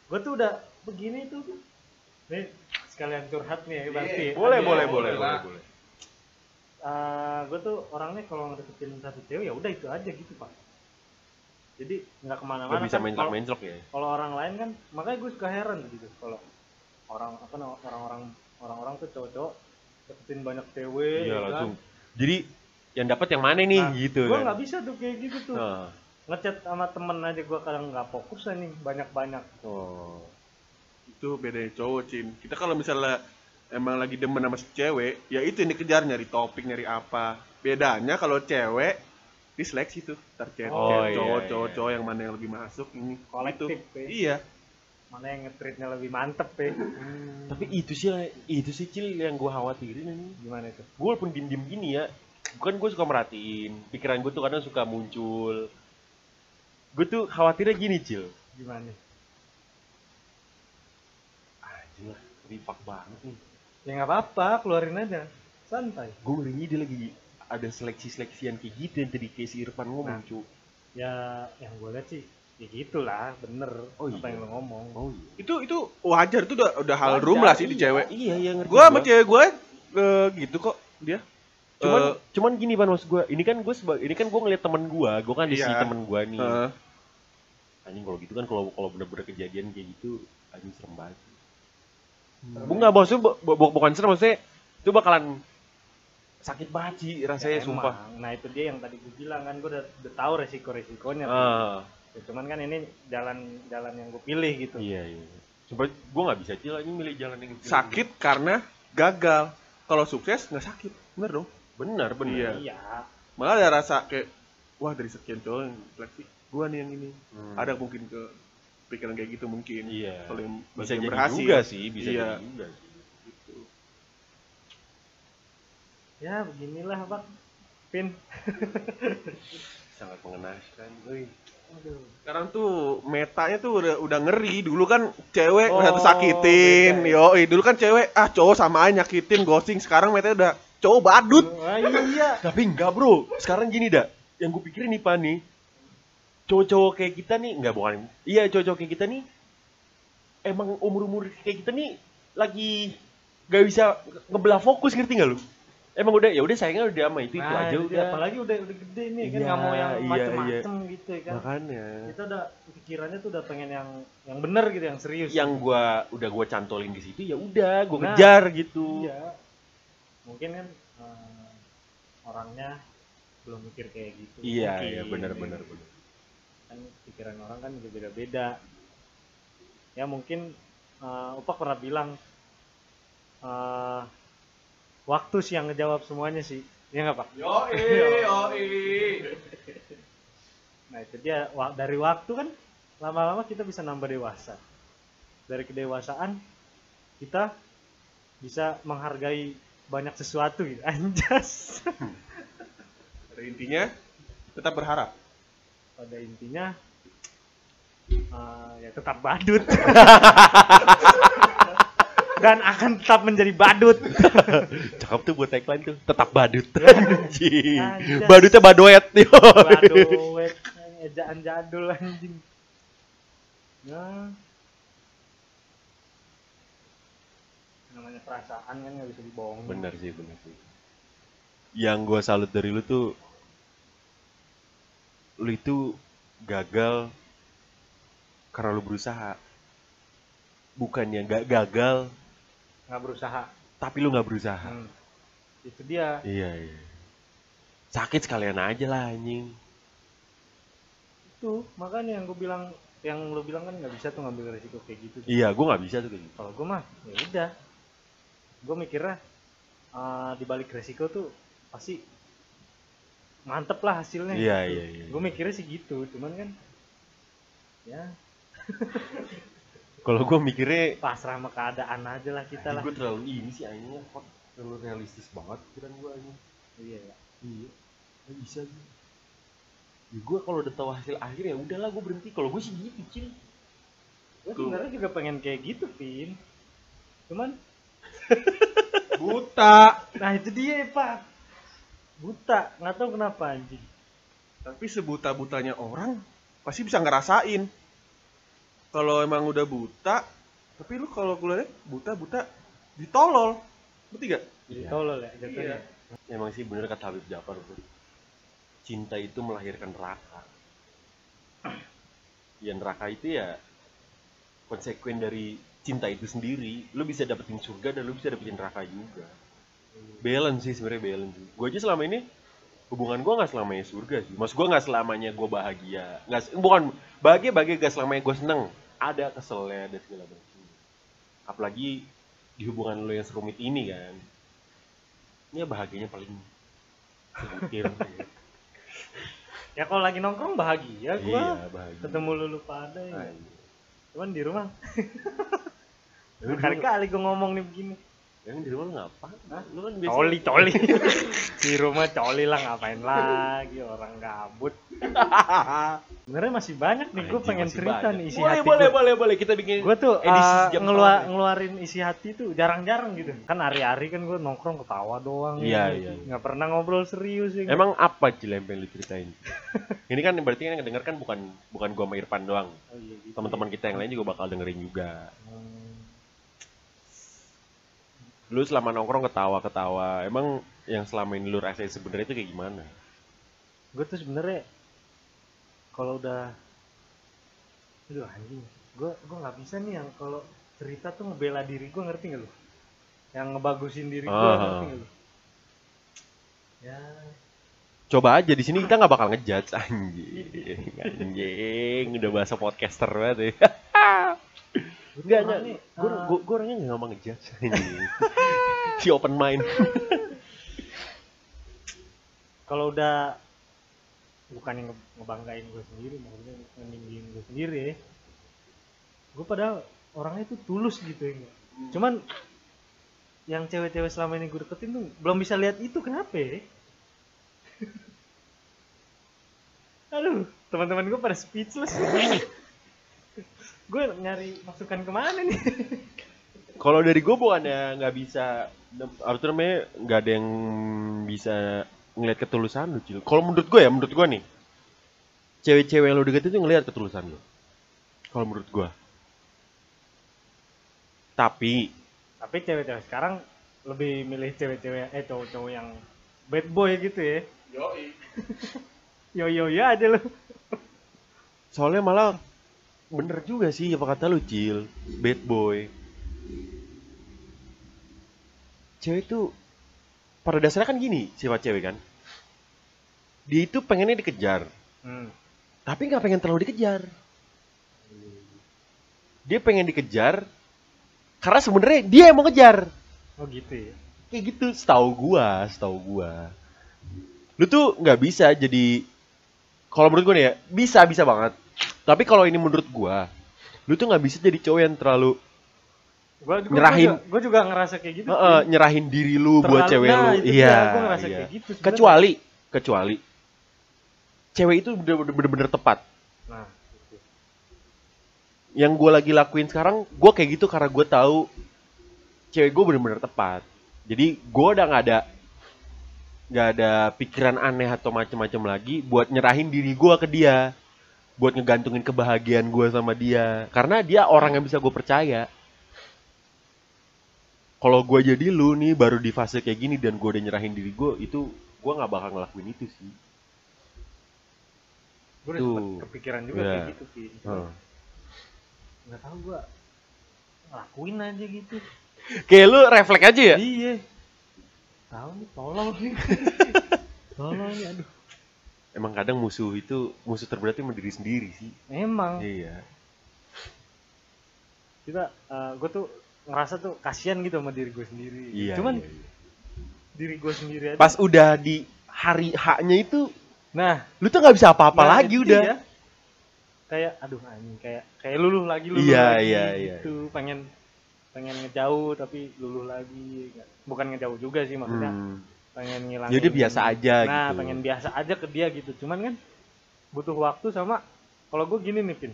gue tuh udah begini tuh nih sekalian curhat nih ya berarti Iya, Boleh, Iya, boleh, iya. boleh, boleh. boleh, boleh. gue tuh orangnya kalau ngedeketin satu cewek ya udah itu aja gitu pak jadi nggak ke mana-mana Gak bisa kan. Kalau- menclok-menclok ya. kalau orang lain kan makanya gue suka heran gitu kalau orang apa namanya orang-orang orang-orang tuh cowok-cowok deketin banyak cewek Iya ya kan? langsung. Jadi yang dapat yang mana nih Nah, gitu gue kan. nggak bisa tuh kayak gitu tuh Nah. ngechat sama temen aja gue kadang nggak fokus nih banyak-banyak Oh. Itu bedanya cowok, Cin. Kita kalau misalnya emang lagi demen sama si cewek, ya itu yang dikejar nyari topik, nyari apa. Bedanya kalau cewek diseleksi tuh, ntar chat, Oh, iya, cowok, iya. cowok, cowok yang mana yang lebih masuk ini. Kolektif, Gitu. ya. Iya. mana yang ngetritnya lebih mantep ya Tapi itu sih itu sih cil yang gue khawatirin ini. gimana itu Gue walaupun diem-diem gini ya, bukan gue suka merhatiin. Pikiran gue tuh kadang suka muncul. Gue tuh khawatirnya gini cil. gimana Anjing lah, ripak banget nih. ya nggak apa-apa keluarin aja santai Gue ngerinya dia lagi ada seleksi-seleksian kayak gitu yang tadi kayak si Irfan ngomong Nah. cu. ya yang gue lihat sih ya gitulah bener Oh, apa iya. yang lo ngomong Oh iya. Itu itu wajar itu udah udah hal Wajar, rum lah sih di iya. cewek. Iya, iya ngerti. Gua sama cewek gue eh, gitu kok dia. cuman Eh, cuman gini ban maksud gue ini kan gue ini kan gue ngeliat temen gue gue kan di Iya. sisi temen gue nih eh, anjing kalau gitu kan kalau kalau bener-bener kejadian kayak gitu anjing serem banget bu nggak maksudnya bu- bu- bukan serem maksudnya itu bakalan sakit banget sih rasanya Ya, sumpah emang. nah itu dia yang tadi gue bilang kan gue udah, udah tahu resiko resikonya ah ya, cuman kan ini jalan jalan yang gue pilih gitu iya iya sumpah gue nggak bisa cil anjing milih jalan yang gitu. sakit karena gagal. Kalau sukses nggak sakit, bener dong. benar benar Iya. iya Malah ada rasa kayak wah dari sekian cowok yang seleksi, gua nih yang ini. Hmm. Ada mungkin ke pikiran kayak gitu mungkin. iya Kalau yang bisa yang jadi berhasil. juga sih bisa Iya. jadi juga sih Gitu. Ya beginilah pak pin sangat mengenaskan Wih. Aduh. Sekarang tuh metanya tuh udah udah ngeri. Dulu kan cewek Oh, satu sakitin, beda yo. Dulu kan cewek ah cowok sama aja nyakitin, ghosting. Sekarang metanya udah cowok badut. Ah, iya Tapi enggak bro, sekarang gini dah. Yang gue pikirin nih Pak nih, cowok-cowok kayak kita nih, enggak bukan, iya cowok-cowok kayak kita nih, emang umur-umur kayak kita nih lagi gak bisa ngebelah fokus ngerti nggak lu? Emang udah ya udah sayangnya udah sama itu itu Nah, aja itu udah. apalagi udah udah gede nih kan Iya, nggak mau yang iya, macem-macem gitu ya kan Makanya. kita udah pikirannya tuh udah pengen yang yang bener gitu yang serius Yang gua udah gua cantolin di situ ya udah gua Nah, kejar gitu. iya mungkin kan eh, orangnya belum mikir kayak gitu Iya, Mungkin. iya benar-benar benar. kan pikiran orang kan juga beda-beda ya mungkin uh, Upak pernah bilang eh, waktu sih yang ngejawab semuanya sih. Ya nggak pak? Yo yo nah itu dia. Dari waktu kan lama-lama kita bisa nambah dewasa. Dari kedewasaan kita bisa menghargai banyak sesuatu gitu. Anjas. Pada intinya tetap berharap. pada intinya eh, ya tetap badut dan akan tetap menjadi badut Cakep tuh buat tagline tuh. Tetap badut. Anjing. Badutnya badoet. badut ejaan jadul anjing nah namanya perasaan kan nggak bisa dibohongin Bener sih, bener sih. Yang gua salut dari lu tuh lu itu gagal karena lu berusaha. Bukannya nggak gagal, nggak berusaha tapi lu nggak berusaha. Hmm. itu dia Iya, iya. Sakit sekalian aja lah anjing. itu makanya yang gue bilang yang lo bilang kan nggak bisa tuh ngambil resiko kayak gitu Iya, gua nggak bisa tuh kayak gitu. kalau gue mah ya udah gue mikirnya eh, di balik resiko tuh pasti mantep lah hasilnya Iya, gitu. iya, iya. gue mikirnya sih gitu cuman kan ya Kalau gua mikirnya pasrah sama keadaan aja lah kita lah gue terlalu ini sih anjingnya kok terlalu realistis banget pikiran gue anjing. iya ya Iya, nggak bisa gue. Ya, gue kalau udah tahu hasil akhir ya udahlah gue berhenti. Kalau gue sih gitu, cil. gue sebenarnya juga pengen kayak gitu pin cuman Buta. nah itu dia pak buta nggak tahu kenapa anjing Tapi sebuta-butanya orang pasti bisa ngerasain. Kalau emang udah buta, tapi lu kalau kuliah buta-buta ditolol. Berarti gak? jadi Iya. tolol ya jatuhnya Emang sih bener kata Habib Jafar tuh. Cinta itu melahirkan neraka. Ya neraka itu ya konsekuen dari cinta itu sendiri. Lu bisa dapetin surga dan lu bisa dapetin neraka juga. Balance sih sebenarnya balance. Gue aja selama ini hubungan gue nggak selamanya surga sih. Maksud gue nggak selamanya gue bahagia. Nggak bukan bahagia bahagia gak selamanya gue seneng. Ada keselnya ada segala macam. Apalagi di hubungan lo yang serumit ini kan. Ini ya bahagianya paling sebutir. ya kalau lagi nongkrong bahagia gua iya bahagia. ketemu lulu pada ya. Cuman di rumah Lu di kali-kali gue ngomong nih begini Yang di rumah lu ngapa? Lu kan biasa coli coli di rumah coli lah ngapain lagi orang gabut sebenarnya masih banyak nih gue pengen cerita banyak. nih isi boleh, hati boleh, gua. boleh, boleh. Kita bikin gue tuh edisi uh, ngelua- ngeluarin isi hati tuh jarang-jarang gitu kan hari-hari kan gue nongkrong ketawa doang Iya, gitu. iya. nggak pernah ngobrol serius ya Emang apa Cil yang lu ceritain? Ini kan berarti kan yang denger kan bukan bukan gua sama Irfan doang. oh, iya, gitu. Teman-teman kita yang lain juga bakal dengerin juga. Hmm, Lu selama nongkrong ketawa-ketawa, emang yang selama ini lu rasain sebenarnya itu kayak gimana? gue tuh sebenarnya kalau udah aduh anjing gue gue nggak bisa nih yang kalau cerita tuh ngebela diri gue ngerti nggak lu yang ngebagusin diri gue Ah. ngerti lu ya Coba aja di sini kita nggak bakal ngejudge anjing. Anjing, udah bahasa podcaster banget ya. Enggak, Gue orangnya nggak ngomong ngejudge anjing. Si open mind. kalau udah bukan yang nge- ngebanggain gue sendiri maksudnya ngeninggiin gue sendiri ya. Gue padahal orangnya tuh tulus gitu ya cuman yang cewek-cewek selama ini gue deketin tuh belum bisa lihat itu kenapa ya? Aduh teman-teman gue pada speechless. Gue nyari masukan ke mana nih Kalau dari gue bukannya nggak bisa, apa tuh namanya nggak ada yang bisa ngeliat ketulusan lu, Cil. Kalau menurut gue ya, menurut gue nih, cewek-cewek yang lu deketin tuh ngeliat ketulusan lu. Kalau menurut gue. Tapi, tapi cewek-cewek sekarang lebih milih cewek-cewek eh cowok-cowok yang bad boy gitu ya Yoi. yo yo ya aja lu soalnya malah bener juga sih apa kata lu, Cil. Bad boy. Cewek tuh pada dasarnya kan gini sifat cewek kan. Dia itu pengennya dikejar. Hmm. tapi nggak pengen terlalu dikejar. Dia pengen dikejar karena sebenarnya dia yang mau ngejar. Oh gitu ya. kayak gitu setahu gua setahu gua. Lu tuh nggak bisa jadi kalau menurut gua nih ya bisa bisa banget. Tapi kalau ini menurut gua lu tuh nggak bisa jadi cowok yang terlalu Gua, gua, Nyerahin. Gua juga, juga ngerasa kayak gitu. eh, eh, nyerahin diri lu buat Terlalu- cewek nah, lu iya ngerasa iya. kayak gitu kecuali kecuali cewek itu bener- bener-bener tepat Nah, gitu. yang gue lagi lakuin sekarang gue kayak gitu karena gue tahu cewek gue bener-bener tepat jadi gue udah nggak ada nggak ada pikiran aneh atau macem-macem lagi buat nyerahin diri gue ke dia buat ngegantungin kebahagiaan gue sama dia karena dia orang yang bisa gue percaya kalau gue jadi lu nih baru di fase kayak gini dan gue udah nyerahin diri gue itu gue nggak bakal ngelakuin itu sih Gua udah sempet kepikiran juga Iya. kayak gitu, Pi. Heeh. Nggak tahu gua ngelakuin aja gitu. kayak lu refleks aja ya Iya. Tahu nih, tolong nih. tolong nih, aduh. emang kadang musuh itu musuh terberat itu diri sendiri sih Emang iya kita gue tuh ngerasa tuh kasihan gitu sama diri gue sendiri. Iya. Cuman iya, iya. diri gue sendiri aja. Pas udah di hari haknya itu, nah, lu tuh nggak bisa apa-apa nah, lagi udah. dia. Kayak aduh anjing kayak kayak luluh lagi luluh Iya, lagi iya, iya. gitu. Pengen pengen ngejauh tapi luluh lagi. Bukan ngejauh juga sih maksudnya. Hmm. pengen ngilangin Jadi biasa aja nah gitu. pengen biasa aja ke dia gitu cuman kan butuh waktu sama kalau gue gini nih pin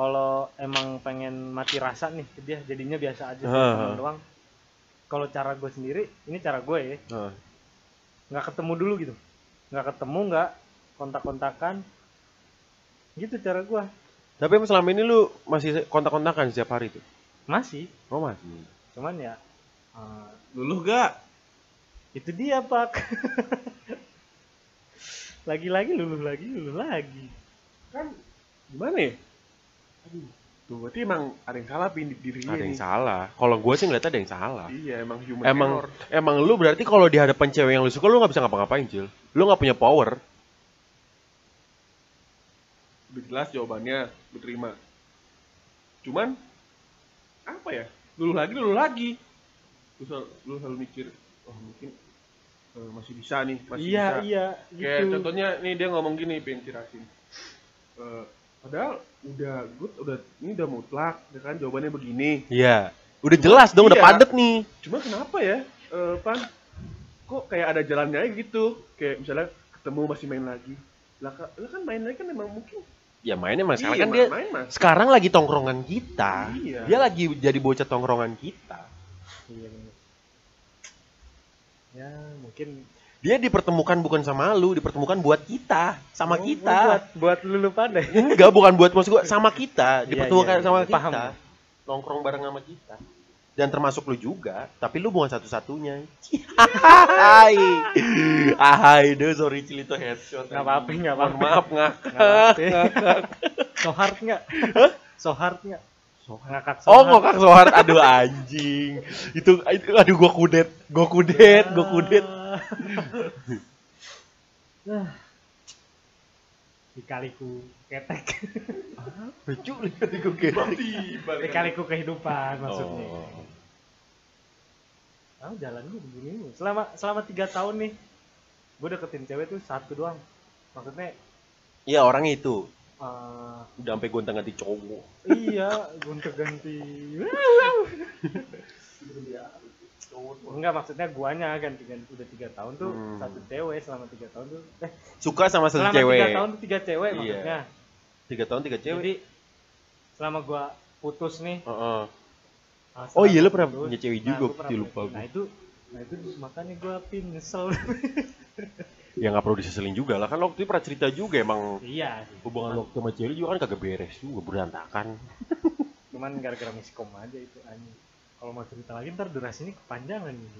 kalau emang pengen mati rasa nih dia jadinya biasa aja temen doang kalau cara gue sendiri ini cara gue ya Heeh. nggak ketemu dulu gitu nggak ketemu nggak kontak-kontakan gitu cara gue Tapi emang selama ini lu masih kontak-kontakan setiap hari tuh? masih Oh masih. cuman ya eh, Luluh gak? itu dia pak lagi-lagi luluh lagi luluh lagi Kan gimana ya? Aduh, tuh berarti emang ada yang salah pin dirinya Ada yang nih. salah. Kalau gue sih ngeliatnya ada yang salah. Iya, emang human Emang error. emang lu berarti kalau di hadapan cewek yang lu suka lu nggak bisa ngapa-ngapain, Cil. Lu nggak punya power. Udah jelas jawabannya, gue terima. Cuman apa ya? Luluh lagi, luluh lagi. Lu selalu, lu selalu mikir, oh mungkin eh, masih bisa nih, masih iya bisa. iya Kayak gitu contohnya nih dia ngomong gini pengen cirasin. Eh, padahal udah good, udah ini udah mutlak, ya kan jawabannya begini. Iya. Udah jelas dong, udah Iya. padet nih. Cuma kenapa ya, eh, Pan? Kok kayak ada jalannya gitu? Kayak misalnya ketemu masih main lagi. Lah, lah kan main lagi kan memang mungkin. Ya mainnya mas, sekarang Iya, kan dia main mas. sekarang lagi tongkrongan kita. Iya. Dia lagi jadi bocah tongkrongan kita. Iya, ya mungkin Dia dipertemukan bukan sama lu, dipertemukan buat kita, sama Oh, kita. buat buat lulu pada Enggak, bukan buat maksud gua sama kita, Iya, dipertemukan iya, sama iya. kita. Paham. Nongkrong bareng sama kita. Dan termasuk lu juga, tapi lu bukan satu-satunya. Hai. Hai, deh sorry Cil itu headshot. Nggak apa-apa, nggak Mohon apa-apa. Maaf, ngakak. So hard nggak so hard nggak ngakak so Oh, hard. ngokak sohar. Aduh anjing. Itu, itu aduh gua kudet. Gua kudet, gua kudet. Dikaliku ketek. Lucu kudet. Tiba-tiba. Dikaliku kehidupan maksudnya. Oh. Ah, jalan gue begini nih. Selama selama tiga tahun nih, gue deketin cewek tuh satu doang. Maksudnya, Iya, orangnya itu. eh, Udah sampai gonta-ganti cowok. iya, gonta ganti. Enggak maksudnya guanya ganti ganti udah tiga tahun tuh Hmm. satu cewek selama tiga tahun tuh eh Suka sama satu selama cewek. tiga tahun tuh tiga cewek Iya. maksudnya Tiga tahun tiga cewek. jadi selama gua putus nih Heeh. ah, Oh iya, lu pernah punya cewek nah, juga, punya lupa cewek. gua. nah itu nah itu makanya gua pin nyesel Ya nggak perlu diseselin juga lah kan lo waktu itu pernah cerita juga emang iya sih. hubungan lo sama cewek juga kan kagak beres juga berantakan. cuman gara-gara miskom aja itu anjing kalau mau cerita lagi ntar durasinya kepanjangan nih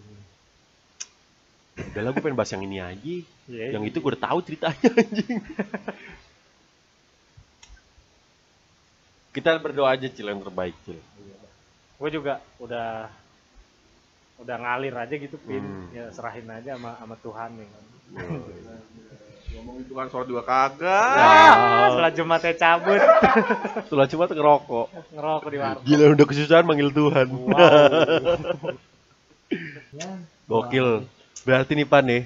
Udah lah gue pengen bahas yang ini aja. Iya, Yang itu gue udah tahu ceritanya anjing. Kita berdoa aja Cil yang terbaik Cil. gue juga udah udah ngalir aja gitu pin Hmm. ya serahin aja sama sama Tuhan ya kan ngomongin Tuhan sholat juga kagak ah, setelah Jumatnya cabut Setelah cuma ngerokok. ngerokok di warung Gila udah kesusahan manggil Tuhan. wow Ya, Gokil. Berarti nih Pan nih,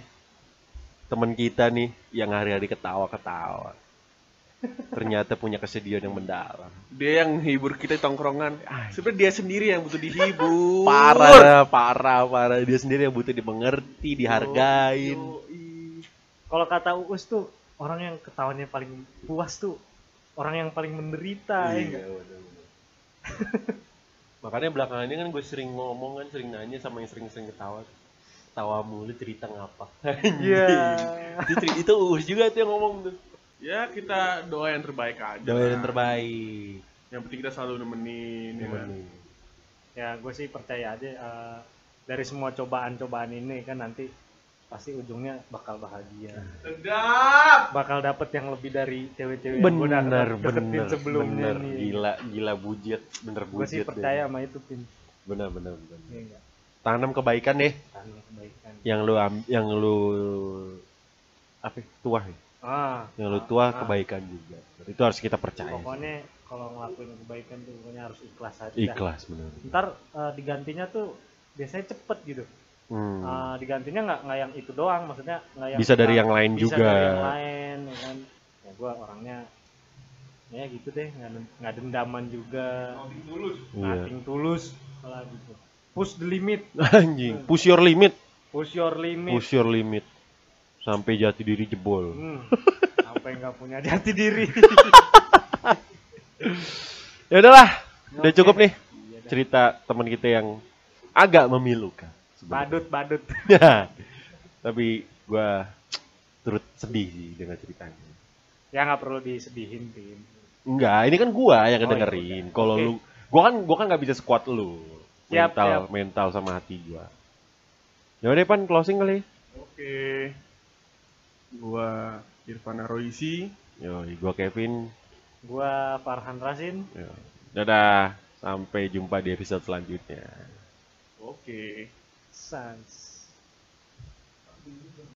teman kita nih yang hari-hari ketawa-ketawa. Ternyata punya kesedihan yang mendalam. dia yang hibur kita di tongkrongan sebenarnya dia sendiri yang butuh dihibur Parah, parah, parah. Dia sendiri yang butuh dimengerti, dihargain. Yoi. Kalau kata Uus tuh orang yang ketawanya paling puas tuh orang yang paling menderita ya Iya, bener-bener. Makanya belakangan ini kan gue sering ngomong kan, sering nanya sama yang sering-sering ketawa. Tawa mulu cerita ngapa. Iya. itu, ceri- itu Uus juga tuh yang ngomong tuh. ya kita doa yang terbaik aja Doa yang terbaik. yang penting kita selalu nemenin ya kan? Nemenin. ya gue sih percaya aja eh, dari semua cobaan-cobaan ini kan nanti pasti ujungnya bakal bahagia sedap bakal dapet yang lebih dari cewek-cewek yang udah Bener, deketin sebelumnya bener. nih Gila, gila bujet, bener gue bujet. sih deh. percaya sama itu pin Bener, bener, bener. Iya enggak Tanam kebaikan deh, tanam kebaikan yang lu yang lu apa? ya? Tuah, ya? ah yang lu ah, tuah ah. kebaikan juga. Itu harus kita percaya. pokoknya kalau ngelakuin kebaikan tuh pokoknya harus ikhlas aja Ikhlas bener. ntar eh, digantinya tuh biasanya cepet gitu Hmm. Eh, digantinya nggak nggak yang itu doang maksudnya nggak yang Bisa dari yang lain bisa juga. dari yang lain ya kan ya gue orangnya ya gitu deh nggak dendaman juga tulus Iya. nothing tulus malah gitu push the limit Anjing, push your limit, push your limit push your limit. Sampai jati diri jebol. hmm. sampai nggak punya jati diri Ya udahlah, udah cukup nih Iya cerita teman kita yang agak memilukan. Badut badut Ya. Tapi gua turut sedih sih dengan ceritanya. ya nggak perlu disedihin tim Enggak, ini kan gua yang Oh, ngedengerin. iya. Kalau Oke. lu gua kan gua kan nggak bisa sekuat lu. Siap, mental, siap. mental sama hati gua. Ya udah pan closing kali. oke gua Irfan Aroisi Yo, gua Kevin. gua Farhan Rasin Yo. Dadah, sampai jumpa di episode selanjutnya. oke sands